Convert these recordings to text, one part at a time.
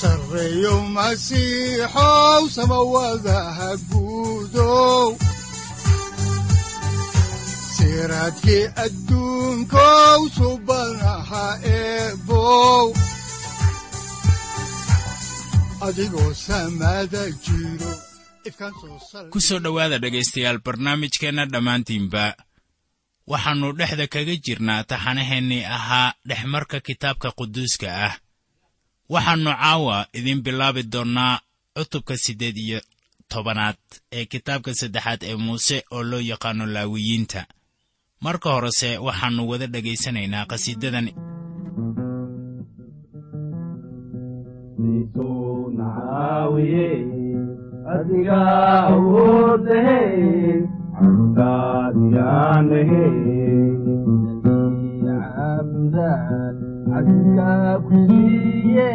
sareyow masiixow samada jiro ku soo dhowaada dhegaystayaal barnaamijkeenna dhammaantiinba waxaannu dhexda kaga jirnaa taxanaheennii ahaa dhexmarka kitaabka quduuska ah waxaannu caawa idiin bilaabi doonnaa cutubka siddeed iyo tobanaad ee kitaabka saddexaad ee muuse oo loo yaqaano laawiyiinta marka horese waxaannu wada dhegaysanaynaa qhasiidadan cabdika ku siiye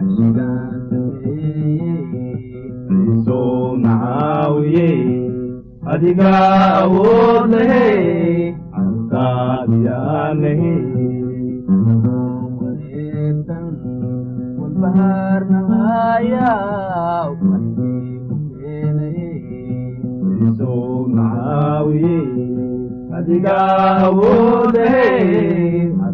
ashigaan sameeye ciiso nacaawiye adiga awoodahe cabkaadiyaanahe wareegtan walbahaarnaqaaya nacaawiye adiga awoodahe cabkaadiyaanahe ilahena joogte iso nacaawiye adiga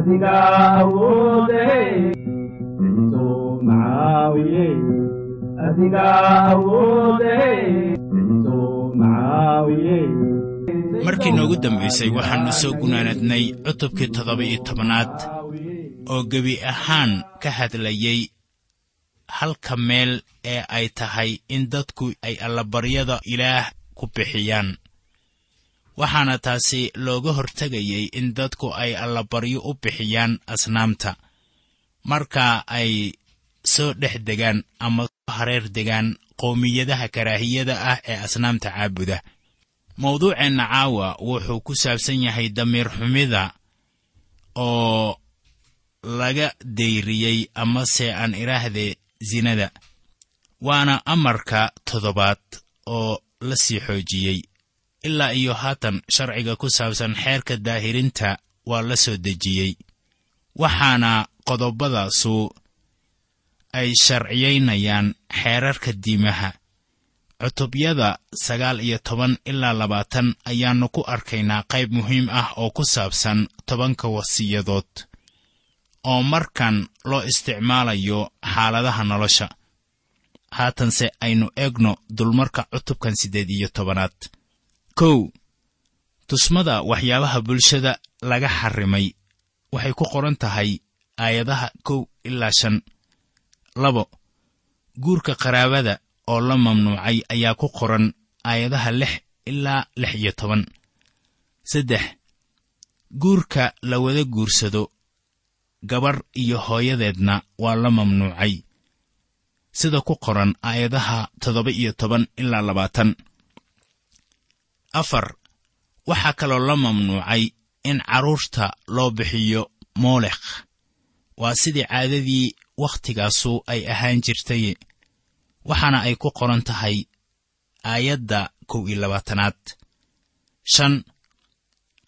adiga markii noogu dambaysay waxaannu soo gunaanadnay cutubkii toddoba-iyo tobanaad oo gebi ahaan ka hadlayey halka meel ee ay tahay in dadku ay allabaryada ilaah ku bixiyaan waxaana taasi looga hortegayey in dadku ay allabaryo u bixiyaan asnaamta. Marka ay soo dhex degaan ama hareer degaan qowmiyadaha karaahiyada ah ee asnaamta caabuda. Mawduuceenna caawa wuxuu ku saabsan yahay damiir xumida oo laga dayriyey amase aan idhaahdee sinada waana amarka toddobaad oo la sii xoojiyey ilaa iyo haatan sharciga ku saabsan xeerka daahirinta waa la soo dejiyey. Waxaana qodobadaasu ay sharciyaynayaan xeerarka diimaha. Cutubyada sagaal iyo toban ilaa labaatan ayaannu ku arkaynaa qayb muhiim ah oo ku saabsan tobanka wasiyadood oo markan loo isticmaalayo xaaladaha nolosha. Haatanse aynu eegno dulmarka cutubkan siddeed iyo tobanaad kow tusmada waxyaabaha bulshada laga xarrimay waxay ku qoran tahay aayadaha kow ilaa shan. Labo guurka qaraabada oo la mamnuucay ayaa ku qoran aayadaha lix ilaa lix iyo toban. Saddex guurka la wada guursado gabarh iyo hooyadeedna waa la mamnuucay. Sida ku qoran aayadaha toddoba iyo toban ilaa labaatan afar waxaa kaloo la mamnuucay in carruurta loo bixiyo moolekh waa sidii caadadii waktigaasu ay ahaan jirtay waxaana ay ku qoran tahay aayadda kow iyo labaatanaad. Shan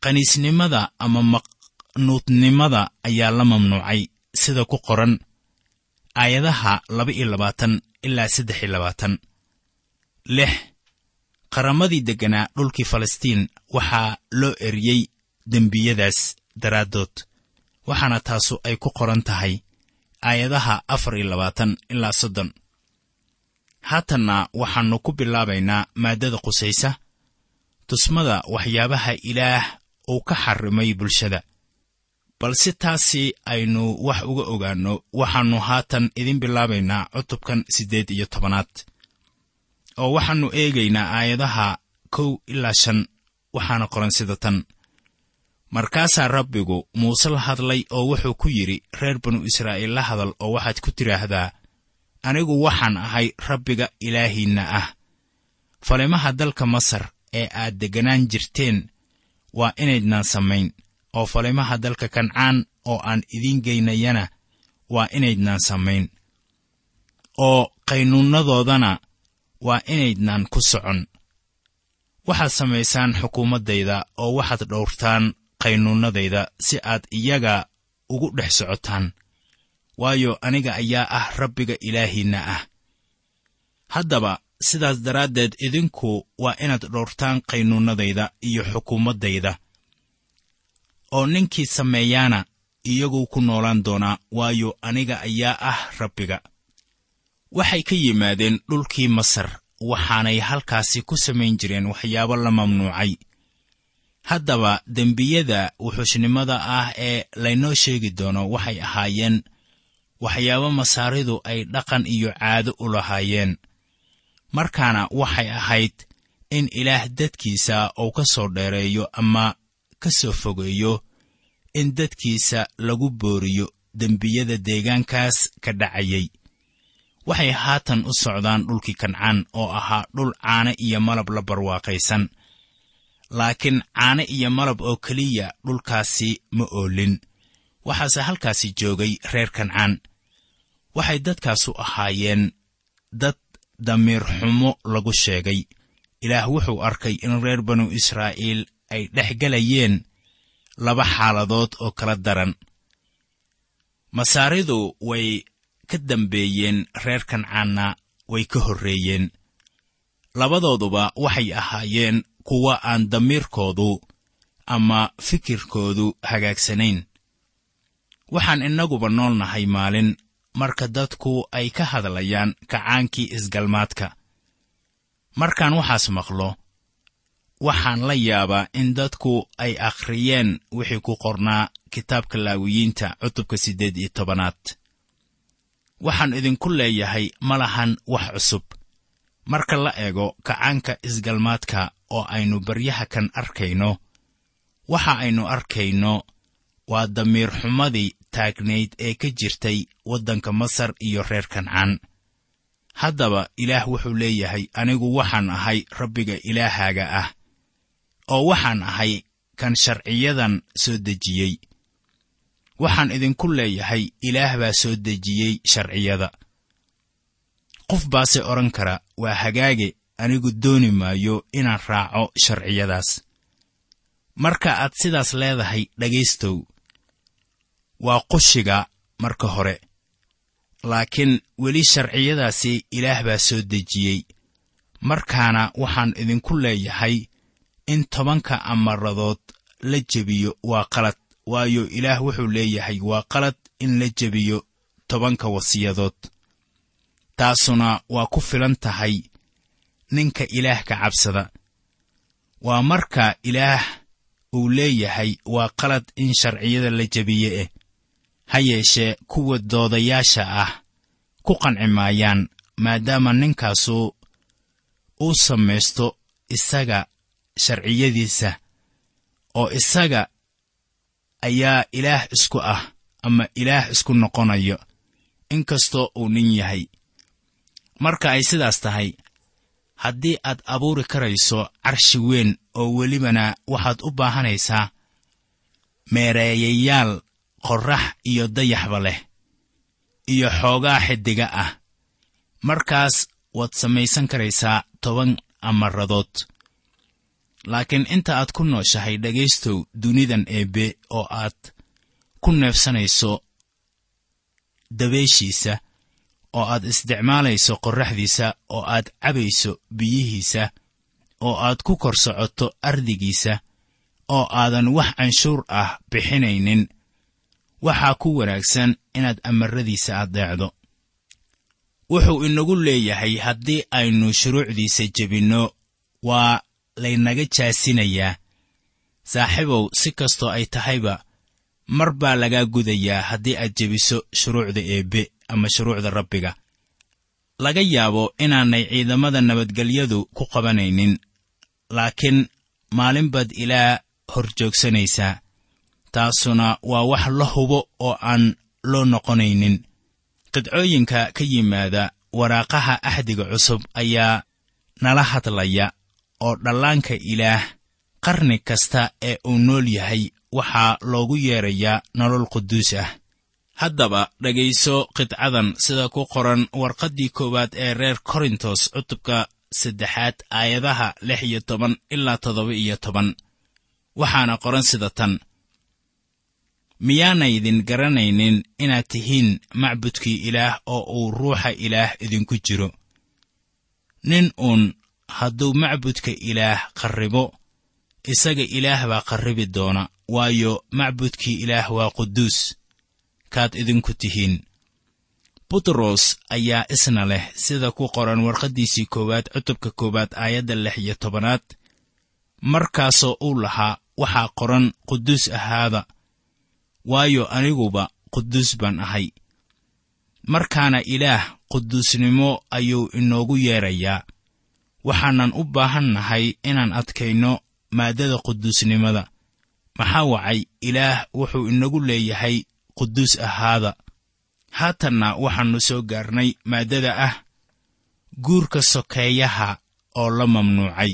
qaniisnimada ama maqnuudnimada ayaa la mamnuucay sida ku qoran aayadaha laba iyo labaatan ilaa saddex iyo labaatan. Lix qaramadii degganaa dhulkii falastiin waxaa loo eriyey dembiyadaas daraaddood. Waxaana taasu ay ku qoran tahay aayadaha afar iyo labaatan ilaa soddon. Haatanna waxaannu ku bilaabaynaa maaddada qusaysa tusmada waxyaabaha ilaah uu ka xarrimay bulshada. Balse taasi aynu wax uga ogaanno waxaannu haatan idin bilaabaynaa cutubkan siddeed iyo tobanaad oo waxaannu eegaynaa aayadaha kow ilaa shan waxaana qoran sida tan. Markaasaa rabbigu muuse la hadlay oo wuxuu ku yidhi reer banu israa'iil la hadal oo waxaad ku tidhaahdaa anigu waxaan ahay rabbiga ilaahiinna ah. Falimaha dalka masar ee aad degganaan jirteen waa inaydnaan samayn oo falimaha dalka kancaan oo aan idiin geynayana waa inaydnaan samayn. Oo qaynuunnadoodana waa inaydnaan ku socon. Waxaad samaysaan xukuumaddayda oo waxaad dhowrtaan qaynuunnadayda si aad iyaga ugu dhex socotaan. Waayo aniga ayaa ah rabbiga ilaahiinna ah. Haddaba sidaas daraaddeed idinku waa inaad dhowrtaan qaynuunnadayda iyo xukuumaddayda. Oo ninkii sameeyaana iyaguu ku noolaan doonaa waayo aniga ayaa ah rabbiga waxay ka yimaadeen dhulkii masar waxaanay halkaasi ku samayn jireen waxyaabo la mamnuucay. Haddaba dembiyada wuxuushnimada ah ee laynoo sheegi doono waxay ahaayeen waxyaabo masaaridu ay dhaqan iyo caado u lahaayeen. Markaana waxay ahayd in ilaah dadkiisa uu ka soo dheereeyo ama ka soo fogeeyo in dadkiisa lagu booriyo dembiyada deegaankaas ka dhacayay waxay haatan u socdaan dhulkii kancaan oo ahaa dhul caane iyo malab la barwaaqaysan. Laakiin caane iyo malab oo keliya dhulkaasi ma oolin. Waxaase halkaasi joogay reer kancaan. Waxay dadkaasu ahaayeen dad damiir xumo lagu sheegay. Ilaah wuxuu arkay in reer banu israa'iil ay dhex gelayeen laba xaaladood oo kala daran. Masaaridu way ka dambeeyeen reer kancaanna way ka horreeyeen. Labadooduba waxay ahaayeen kuwa aan damiirkoodu ama fikirkoodu hagaagsanayn. Waxaan innaguba nool nahay maalin marka dadku ay ka hadlayaan kacaankii isgalmaadka. Markaan waxaas maqlo waxaan la yaabaa in dadku ay akhriyeen wixii ku qornaa kitaabka laawiyiinta cutubka siddeed iyo tobanaad waxaan idinku leeyahay ma lahan wax cusub. Marka la eego kacaanka isgalmaadka oo aynu baryaha kan arkayno waxa aynu arkayno waa damiir xumadii taagnayd ee ka jirtay waddanka masar iyo reer kancaan. Haddaba ilaah wuxuu leeyahay anigu waxaan ahay rabbiga ilaahaaga ah oo waxaan ahay kan sharciyadan soo dejiyey waxaan idinku leeyahay ilaah baa soo dejiyey sharciyada. Qof baase odhan kara waa hagaage anigu dooni maayo inaan raaco sharciyadaas. Marka aad sidaas leedahay dhegaystow waa qushiga marka hore. Laakiin weli sharciyadaasi ilaah baa soo dejiyey. Markaana waxaan idinku leeyahay in tobanka amaradood la jebiyo waa qalad waayo ilaah wuxuu leeyahay waa qalad in la jebiyo tobanka wasiyadood. Taasuna waa ku filan tahay ninka ilaah ka cabsada. Waa marka ilaah uu leeyahay waa qalad in sharciyada la jebiye eh ha yeeshee kuwa doodayaasha ah ku qanci maayaan maadaama ninkaasu uu samaysto isaga sharciyadiisa oo isaga ayaa ilaah isku ah ama ilaah isku noqonayo inkastoo uu nin yahay. Marka ay sidaas tahay haddii aad abuuri karayso carshi weyn oo welibana waxaad u baahanaysaa meereeyayaal qorrax iyo dayaxba leh iyo xoogaa xiddiga ah. Markaas waad samaysan karaysaa toban amaradood laakiin inta aad ku nooshahay dhegaystow dunidan eebbe oo aad ku neefsanayso dabeeshiisa oo aad isticmaalayso qorraxdiisa oo aad cabayso biyihiisa oo aad ku kor socoto ardigiisa oo aadan wax canshuur ah bixinaynin waxaa ku wanaagsan inaad amaradiisa addeecdo wuxuu inagu leeyahay haddii aynu shuruucdiisa jebinno waa laynaga jaasinayaa. Saaxiibow si kastoo ay tahayba mar baa lagaa gudayaa haddii aad jebiso shuruucda eebbe ama shuruucda rabbiga. Laga yaabo inaanay ciidamada nabadgelyadu ku qabanaynin laakiin maalin baad ilaa hor joogsanaysaa taasuna waa wax la hubo oo aan loo noqonaynin. Qidcooyinka ka yimaada waraaqaha axdiga cusub ayaa nala hadlaya oo dhallaanka ilaah qarni kasta ee uu nool yahay waxaa loogu yeedrayaa nolol quduus ah. Haddaba dhegayso qidcadan sida ku qoran warqaddii koowaad ee reer korintos cutubka saddexaad aayadaha lix iyo toban ilaa toddoba iyo toban. Waxaana qoran sida tan. Miyaanaydin garanaynin inaad tihiin macbudkii ilaah oo uu ruuxa ilaah idinku jiro. Nin uun hadduu macbudka ilaah qarribo isaga ilaah baa qarribi doona waayo macbudkii ilaah waa quduus. Kaad idinku tihiin. Butros ayaa isna leh sida ku qoran warqaddiisii koowaad cutubka koowaad aayadda lix iyo tobanaad. Markaasoo uu lahaa waxaa qoran quduus ahaada waayo aniguba quduus baan ahay. Markaana ilaah quduusnimo ayuu inoogu yeedrayaa waxaanan u baahan nahay inaan adkayno maaddada quduusnimada. Maxaa wacay? Ilaah wuxuu inagu leeyahay quduus ahaada. Haatanna waxaannu soo gaarnay maaddada ah guurka sokeeyaha oo la mamnuucay.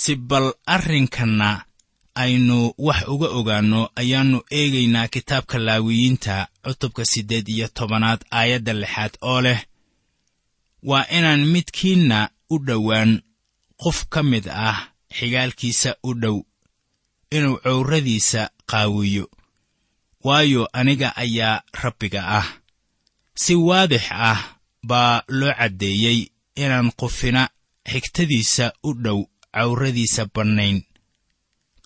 Si bal arrinkanna aynu wax uga ogaanno ayaannu eegaynaa kitaabka laawiyiinta cutubka siddeed iyo tobanaad aayadda lixaad oo leh waa inaan midkiinna u dhowaan qof ka mid ah xigaalkiisa u dhow inuu cowradiisa qaawiyo. Waayo aniga ayaa rabbiga ah. Si waadix ah baa loo caddeeyey inaan qofina xigtadiisa u dhow cawradiisa bannayn.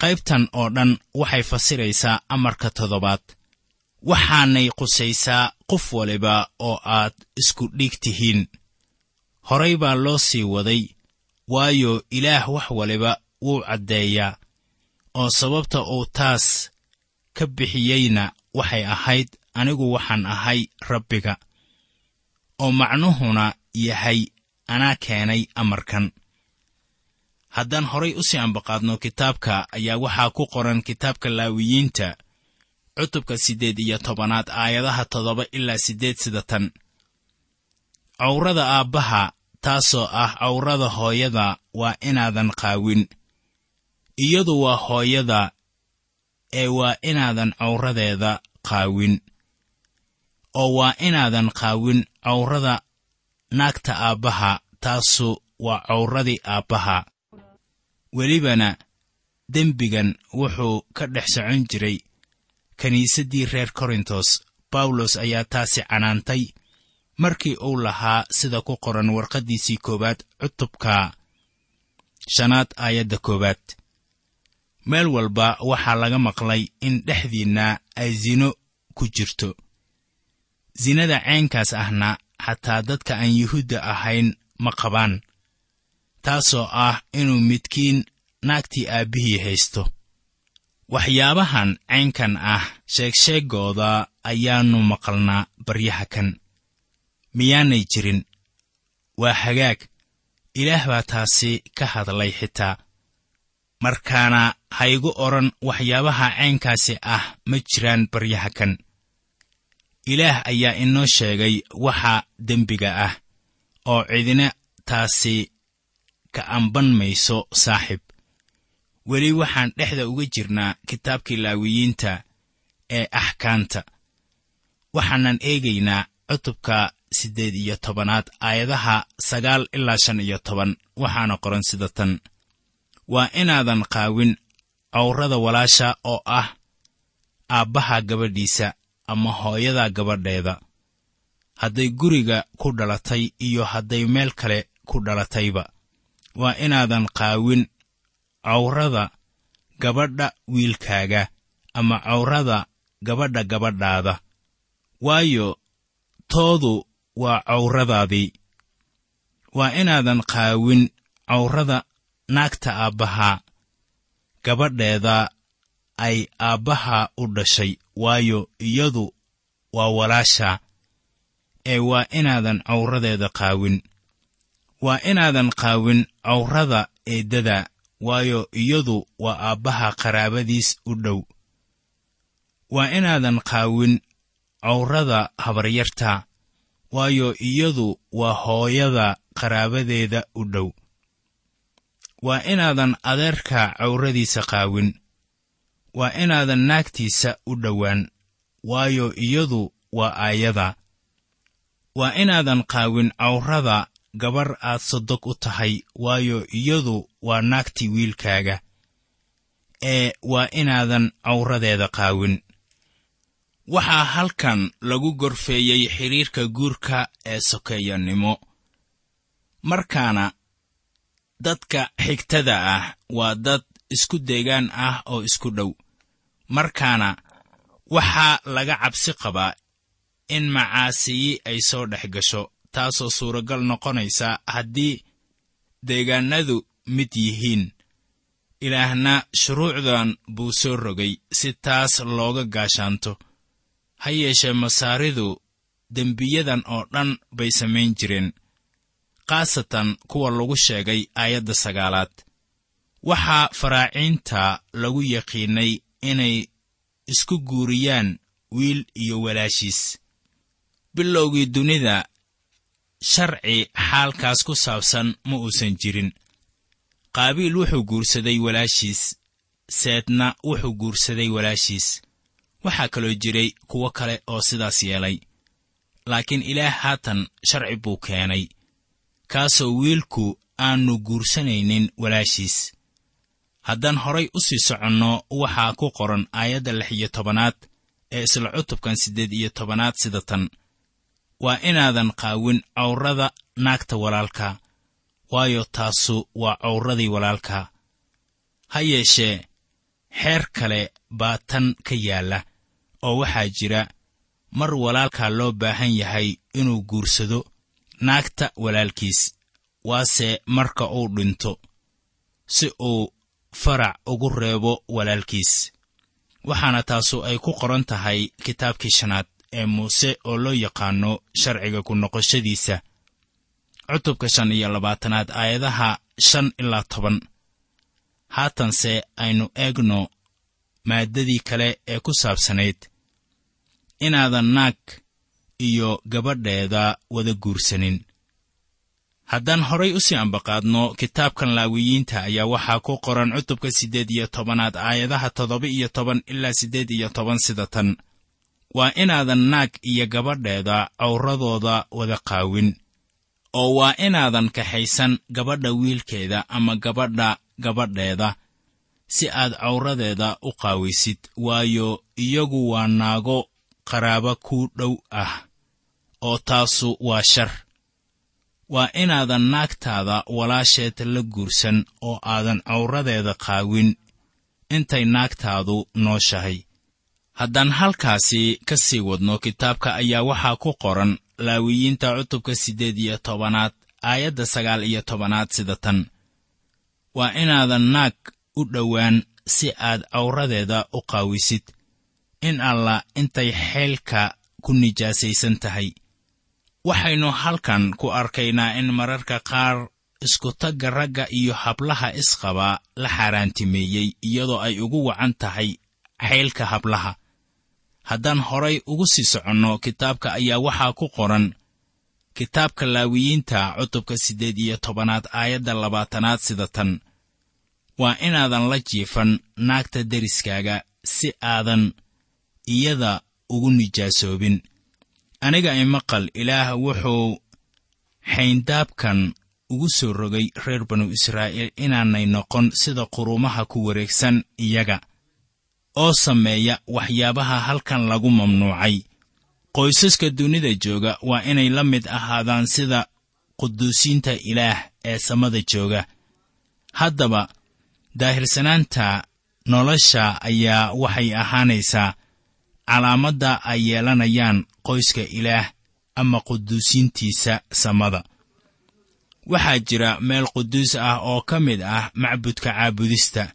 Qaybtan oo dhan waxay fasiraysaa amarka toddobaad. Waxaanay qusaysaa qof waliba oo aad isku dhiig tihiin horay baa loo sii waday waayo ilaah wax waliba wuu caddeeyaa oo sababta uu taas ka bixiyeyna waxay ahayd anigu waxaan ahay rabbiga oo macnuhuna yahay anaa keenay amarkan. Haddaan horay u sii ambaqaadno kitaabka ayaa waxaa ku qoran kitaabka laawiyiinta cutubka siddeed iyo tobanaad aayadaha toddoba ilaa siddeed sida tan cawrada aabbaha taasoo ah cawrada hooyada waa inaadan qaawin. Iyadu waa hooyada ee waa inaadan cawradeeda qaawin. Oo waa inaadan qaawin cawrada naagta aabbaha taasu waa cawradii aabbaha. Welibana dembigan wuxuu ka dhex socon jiray. Kiniisaddii reer korintos bawlos ayaa taasi canaantay markii uu lahaa sida ku qoran warqaddiisii koowaad cutubka shanaad aayadda koowaad. Meel walba waxaa laga maqlay in dhexdiinna ay sino ku jirto. Sinada ceenkaas ahna xataa dadka aan yuhuudda ahayn ma qabaan taasoo ah inuu midkiin naagtii aabbihii haysto. Waxyaabahan caynkan ah sheegsheegooda ayaannu maqalnaa baryaha kan miyaanay jirin? Waa hagaag. Ilaah baa taasi ka hadlay xitaa. Markaana haygu odhan waxyaabaha caynkaasi ah ma jiraan baryaha kan. Ilaah ayaa inoo sheegay waxa dembiga ah oo cidina taasi ka amban mayso saaxib. Weli waxaan dhexda uga jirnaa kitaabkii laawiyiinta ee axkaanta waxaanan eegaynaa cutubka siddeed iyo tobanaad aayadaha sagaal ilaa shan iyo toban. Waxaana qoran sida tan. Waa inaadan qaawin cawrada walaasha oo ah aabbaha gabadhiisa ama hooyada gabadheeda. Hadday guriga ku dhalatay iyo hadday meel kale ku dhalatayba. Waa inaadan qaawin cawrada gabadha wiilkaaga ama cawrada gabadha gabadhaada. Waayo toodu waa cawradaadii. Waa inaadan qaawin cawrada naagta aabbaha. Gabadheeda ay aabbaha u dhashay waayo iyadu waa walaasha ee waa inaadan cawradeeda qaawin. Waa inaadan qaawin cawrada eeddada waayo iyadu waa aabbaha qaraabadiis u dhow. Waa inaadan qaawin cawrada habaryarta waayo iyadu waa hooyada qaraabadeeda u dhow. Waa inaadan adeerka cawradiisa qaawin. Waa inaadan naagtiisa u dhowaan. Waayo iyadu waa aayada. Waa inaadan qaawin cawrada gabar aad sodog u tahay. Waayo iyadu waa naagtii wiilkaaga. Ee waa inaadan cawradeeda qaawin waxaa halkan lagu gorfeeyey xidhiirka guurka ee sokeeyanimo markaana dadka xigtada ah waa dad isku deegaan ah oo isku dhow. Markaana waxaa laga cabsi qabaa in macaasiyi ay soo dhex gasho taasoo suuragal noqonaysa haddii deegaannadu mid yihiin. Ilaahna shuruucdan buu soo rogay si taas looga gaashaanto ha yeeshee masaaridu dembiyadan oo dhan bay samayn jireen khaasatan kuwa lagu sheegay aayadda sagaalaad. Waxaa faraaciinta lagu yaqiinnay inay isku guuriyaan wiil iyo walaashiis. Bilowgii dunida sharci xaalkaas ku saabsan ma uusan jirin. Qaabiil wuxuu guursaday walaashiis seedna wuxuu guursaday walaashiis waxaa kaloo jiray kuwo kale oo sidaas yeelay. Laakiin ilaah haatan sharci buu keenay kaasoo wiilku aannu guursanaynin walaashiis. Haddaan horay u sii soconno waxaa ku qoran aayadda lix iyo tobanaad ee isla cutubkan siddeed iyo tobanaad sida tan. Waa inaadan qaawin cawrada naagta walaalka waayo taasu waa cawradii walaalka. Ha yeeshee xeer kale baa tan ka yaalla oo waxaa jira mar walaalkaa loo baahan yahay inuu guursado naagta walaalkiis waase marka uu dhinto si uu farac ugu reebo walaalkiis. Waxaana taasu ay ku qoran tahay kitaabkii shanaad ee muuse oo loo yaqaanno sharciga ku noqoshadiisa. Cutubka shan iyo labaatanaad aayadaha shan ilaa toban. Haatanse aynu eegno maaddadii kale ee ku saabsanayd. Inaadan naag iyo gabadheeda wada guursanin. Haddaan horay u sii ambaqaadno kitaabkan laawiyiinta ayaa waxaa ku qoran cutubka siddeed iyo tobanaad aayadaha toddoba iyo toban ilaa siddeed iyo toban sida tan. Waa inaadan naag iyo gabadheeda cawradooda wada qaawin oo waa inaadan kaxaysan gabadha wiilkeeda ama gabadha gabadheeda si aad cawradeeda u qaawaysid waayo iyagu waa naago qaraaba ku dhow ah oo taasu waa shar. Waa inaadan naagtaada walaasheed la guursan oo aadan cawradeeda qaawin intay naagtaadu nooshahay. Haddaan halkaasi ka sii wadno kitaabka ayaa waxaa ku qoran laawiyiinta cutubka siddeed iyo tobanaad aayadda sagaal iyo tobanaad sida tan. Waa inaadan naag u dhowaan si aad cawradeeda u qaawisid. In alla intay xeelka ku nijaasaysan tahay. Waxaynu halkan ku arkaynaa in mararka qaar iskutagga ragga iyo hablaha isqaba la xaaraantimeeyey iyadoo ay ugu wacan tahay xeylka hablaha. Haddaan horay ugu sii soconno kitaabka ayaa waxaa ku qoran. Kitaabka laawiyiinta cutubka siddeed iyo tobanaad aayadda labaatanaad sida tan waa inaadan la jiifan naagta deriskaaga si aadan iyada ugu nijaasoobin. Aniga imaqal ilaah wuxuu xayndaabkan ugu soo rogay reer banu israa'iil inaanay noqon sida quruumaha ku wareegsan iyaga oo sameeya waxyaabaha halkan lagu mamnuucay. Qoysaska dunida jooga waa inay la mid ahaadaan sida quduusiinta ilaah ee samada jooga. Haddaba daahirsanaanta nolosha ayaa waxay ahaanaysaa calaamadda ay yeelanayaan qoyska ilaah ama quduusiintiisa samada. Waxaa jira meel quduus ah oo ka mid ah macbudka caabudista.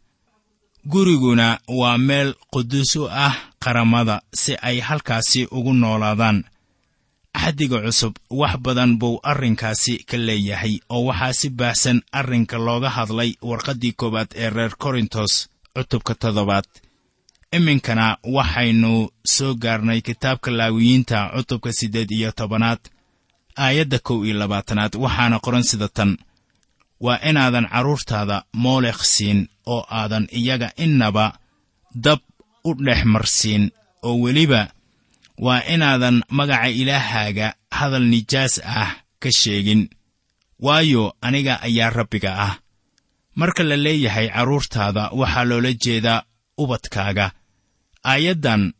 Guriguna waa meel quduus u ah qaramada si ay halkaasi ugu noolaadaan axdiga cusub wax badan buu arrinkaasi ka leeyahay oo waxaa si baahsan arrinka looga hadlay warqaddii koowaad ee reer korintos cutubka toddobaad. Iminkana waxaynu soo gaarnay kitaabka laawiyiinta cutubka siddeed iyo tobanaad aayadda kow iyo labaatanaad waxaana qoran sida tan. Waa inaadan carruurtaada moolekh siin oo aadan iyaga innaba dab u dhex marsiin oo weliba waa inaadan magaca ilaahaaga hadal nijaas ah ka sheegin. Waayo aniga ayaa rabbiga ah. Marka la leeyahay carruurtaada waxaa loola jeedaa ubadkaaga. Aayaddan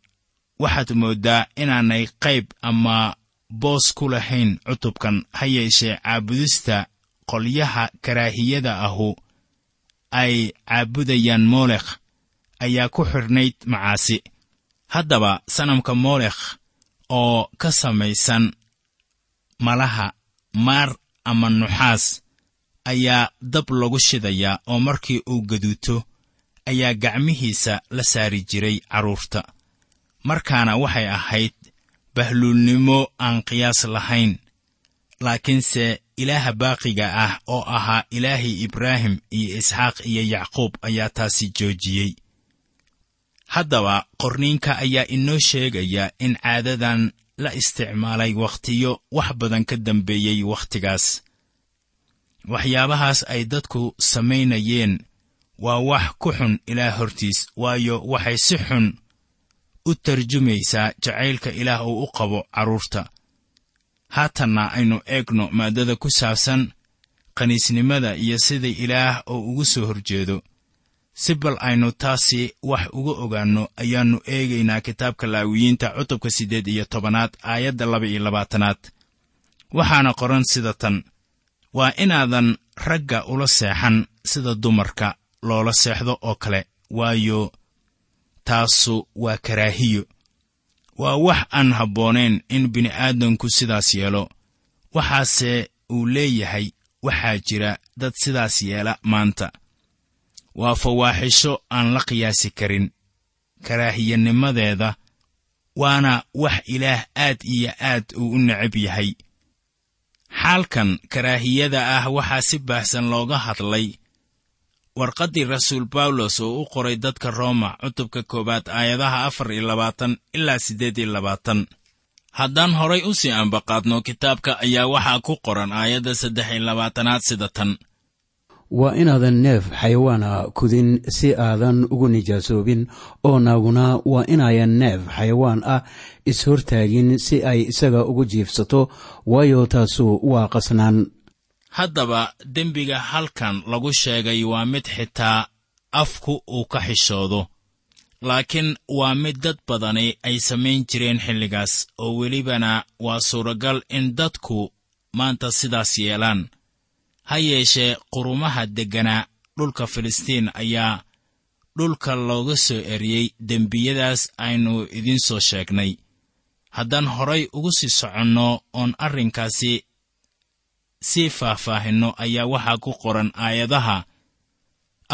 waxaad mooddaa inaanay qayb ama boos ku lahayn cutubkan ha yeeshee caabudista qolyaha karaahiyada ahu. Ay caabudayaan moolekh ayaa ku xidhnayd macaasi haddaba sanamka moolekh oo ka samaysan malaha maar ama nuxaas ayaa dab lagu shidayaa oo markii uu gaduuto ayaa gacmihiisa la saari jiray carruurta markaana waxay ahayd bahluulnimo aan qiyaas lahayn laakiinse ilaaha baaqiga ah oo ahaa ilaahii ibraahim iyo isxaaq iyo yacquub ayaa taasi joojiyey haddaba qorniinka ayaa inoo sheegaya in caadadan la isticmaalay wakhtiyo wax badan ka dambeeyey wakhtigaas. Waxyaabahaas ay dadku samaynayeen waa wax ku xun ilaah hortiis waayo waxay si xun u tarjumaysaa jacaylka ilaah uu u qabo carruurta haatanna aynu eegno maaddada ku saabsan qaniisnimada iyo sida ilaah oo ugu soo horjeedo si bal aynu taasi wax uga ogaanno ayaannu eegaynaa kitaabka laawiyiinta cutubka siddeed iyo tobanaad aayadda laba iyo labaatanaad. Waxaana qoran sida tan waa inaadan ragga ula seexan sida dumarka loola seexdo oo kale waayo taasu waa karaahiyo. Waa wax aan habboonayn in bini'aadanku sidaas yeelo. Waxaase uu leeyahay waxaa jira dad sidaas yeela maanta waa fawaaxisho aan la qiyaasi karin. Karaahiyanimadeeda waana wax ilaah aad iyo aad uu u necab yahay. Xaalkan karaahiyada ah waxaa si baahsan looga hadlay. Warqaddii rasuul bawlos oo u qoray dadka rooma cutubka koowaad aayadaha afar iyo labaatan ilaa siddeed iyo labaatan. Haddaan horay u sii ambaqaadno kitaabka ayaa waxaa ku qoran aayadda saddex iyo labaatanaad sida tan waa inaadan neef xayawaana kudin si aadan ugu nijaasoobin oo naaguna waa inaayan neef xayawaan ah is-hortaagin si ay isaga ugu jiifsato waayo taasu waa qasnaan. Haddaba dembiga halkan lagu sheegay waa mid xitaa afku uu ka xishoodo laakiin waa mid dad badani ay samayn jireen xilligaas oo welibana waa suuragal in dadku maanta sidaas yeelaan ha yeeshee qurumaha degganaa dhulka filistiin ayaa dhulka looga soo eriyey. Dembiyadaas aynu idiin soo sheegnay. Haddaan horay ugu sii soconno oon arrinkaasi sii faahfaahinno ayaa waxaa ku qoran aayadaha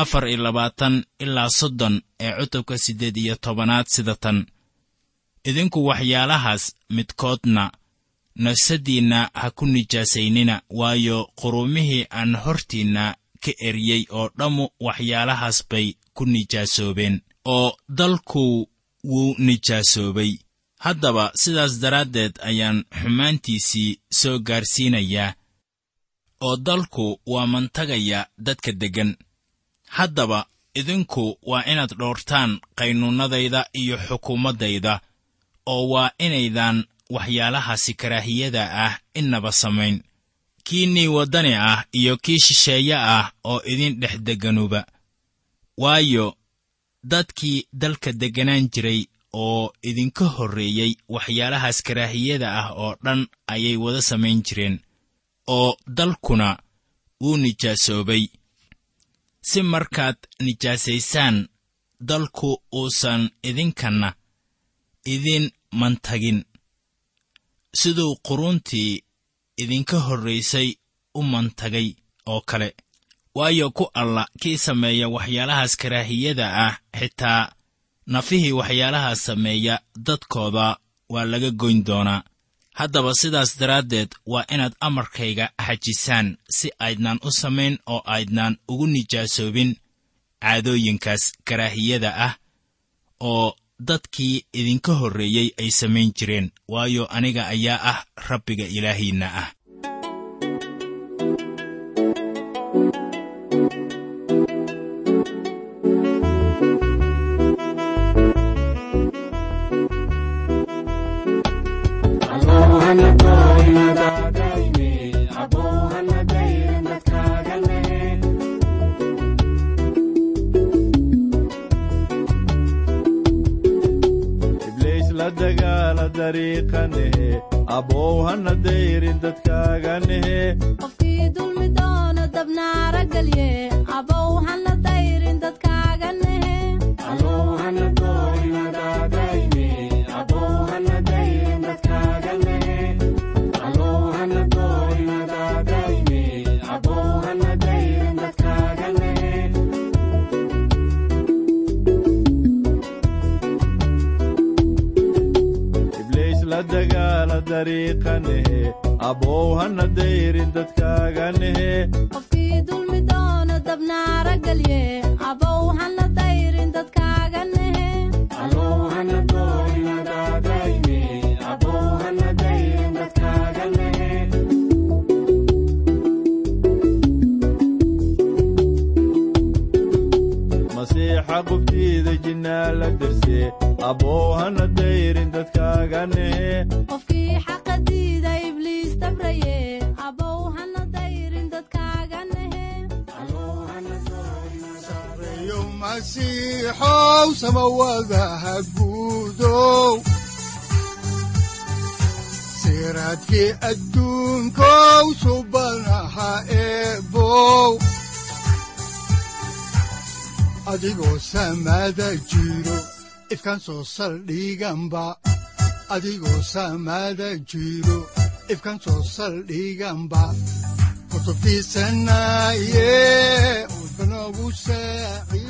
afar iyo labaatan ilaa soddon ee cutubka siddeed iyo tobanaad sida tan. Idinku waxyaalahaas midkoodna nafsaddiinna ha ku nijaasaynina waayo qurumihii aan hortiinna ka eriyey oo dhammu waxyaalahaas bay ku nijaasoobeen oo dalku wuu nijaasoobay. Haddaba sidaas daraaddeed ayaan xumaantiisii soo gaarsiinayaa oo dalku waa mantagaya dadka deggan. Haddaba idinku waa inaad dhoortaan qaynuunnadayda iyo xukuumaddayda oo waa inaydan waxyaalahaasi karaahiyada ah innaba samayn. Kii nii waddani ah iyo kii shisheeye ah oo idin dhex degganuba waayo dadkii dalka degganaan jiray oo idinka horreeyey waxyaalahaas karaahiyada ah oo dhan ayay wada samayn jireen oo dalkuna wuu nijaasoobay. Si markaad nijaasaysaan dalku uusan idinkanna idin mantagin siduu quruuntii idinka horraysay u mantagay oo kale. Waayo ku alla kii sameeya waxyaalahaas karaahiyada ah xitaa nafihii waxyaalahaas sameeya dadkooda waa laga goyn doonaa. Haddaba sidaas daraaddeed waa inaad amarkayga xajisaan si aydnaan u samayn oo aydnaan ugu nijaasoobin caadooyinkaas karaahiyada ah oo dadkii idinka horreeyey ay samayn jireen waayo aniga ayaa ah rabbiga ilaahiinna ah dagaala dariiqanehe abbow hana dayrin dadkaaganehe qofkii dulmi doono dabnaara gelye abow hana dayrin dadkaaga nehe dariiqanehe abbow hana dayrin dadkaaganehe. Qofkii dulmi doono dabnaara gelye abow hana dayrin dadkaaga nehe masiixa qubtiida abbow hana dayrin dadkaaganehe sareeyo masiixow samawadaha guudow siraadkii adduunkow subanaha eebow adigoo samada jiro ifkan soo saldhiganba adigoo samada jiro ifkan soo saldhiganba kutubtiisanaye udbanogu saaciiday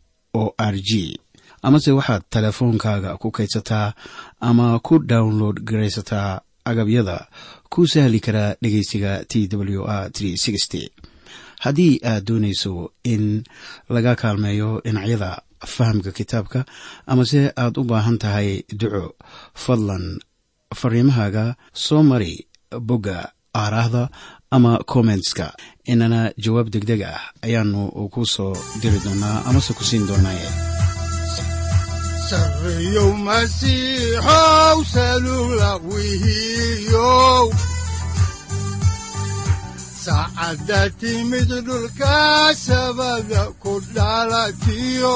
o r g. Amase waxaad teleefoonkaaga ku kaydsataa ama ku download garaysataa agabyada ku sahli karaa dhegeysiga t w r haddii aad doonayso in laga kaalmeeyo dhinacyada fahamka kitaabka amase aad u baahan tahay duco fadlan fariimahaaga soo mari bogga aaraahda ama kommentska inana jawaab degdeg ah ayaanu ku soo diri doonaa amase ku siin doonaaye ku dhalatiyo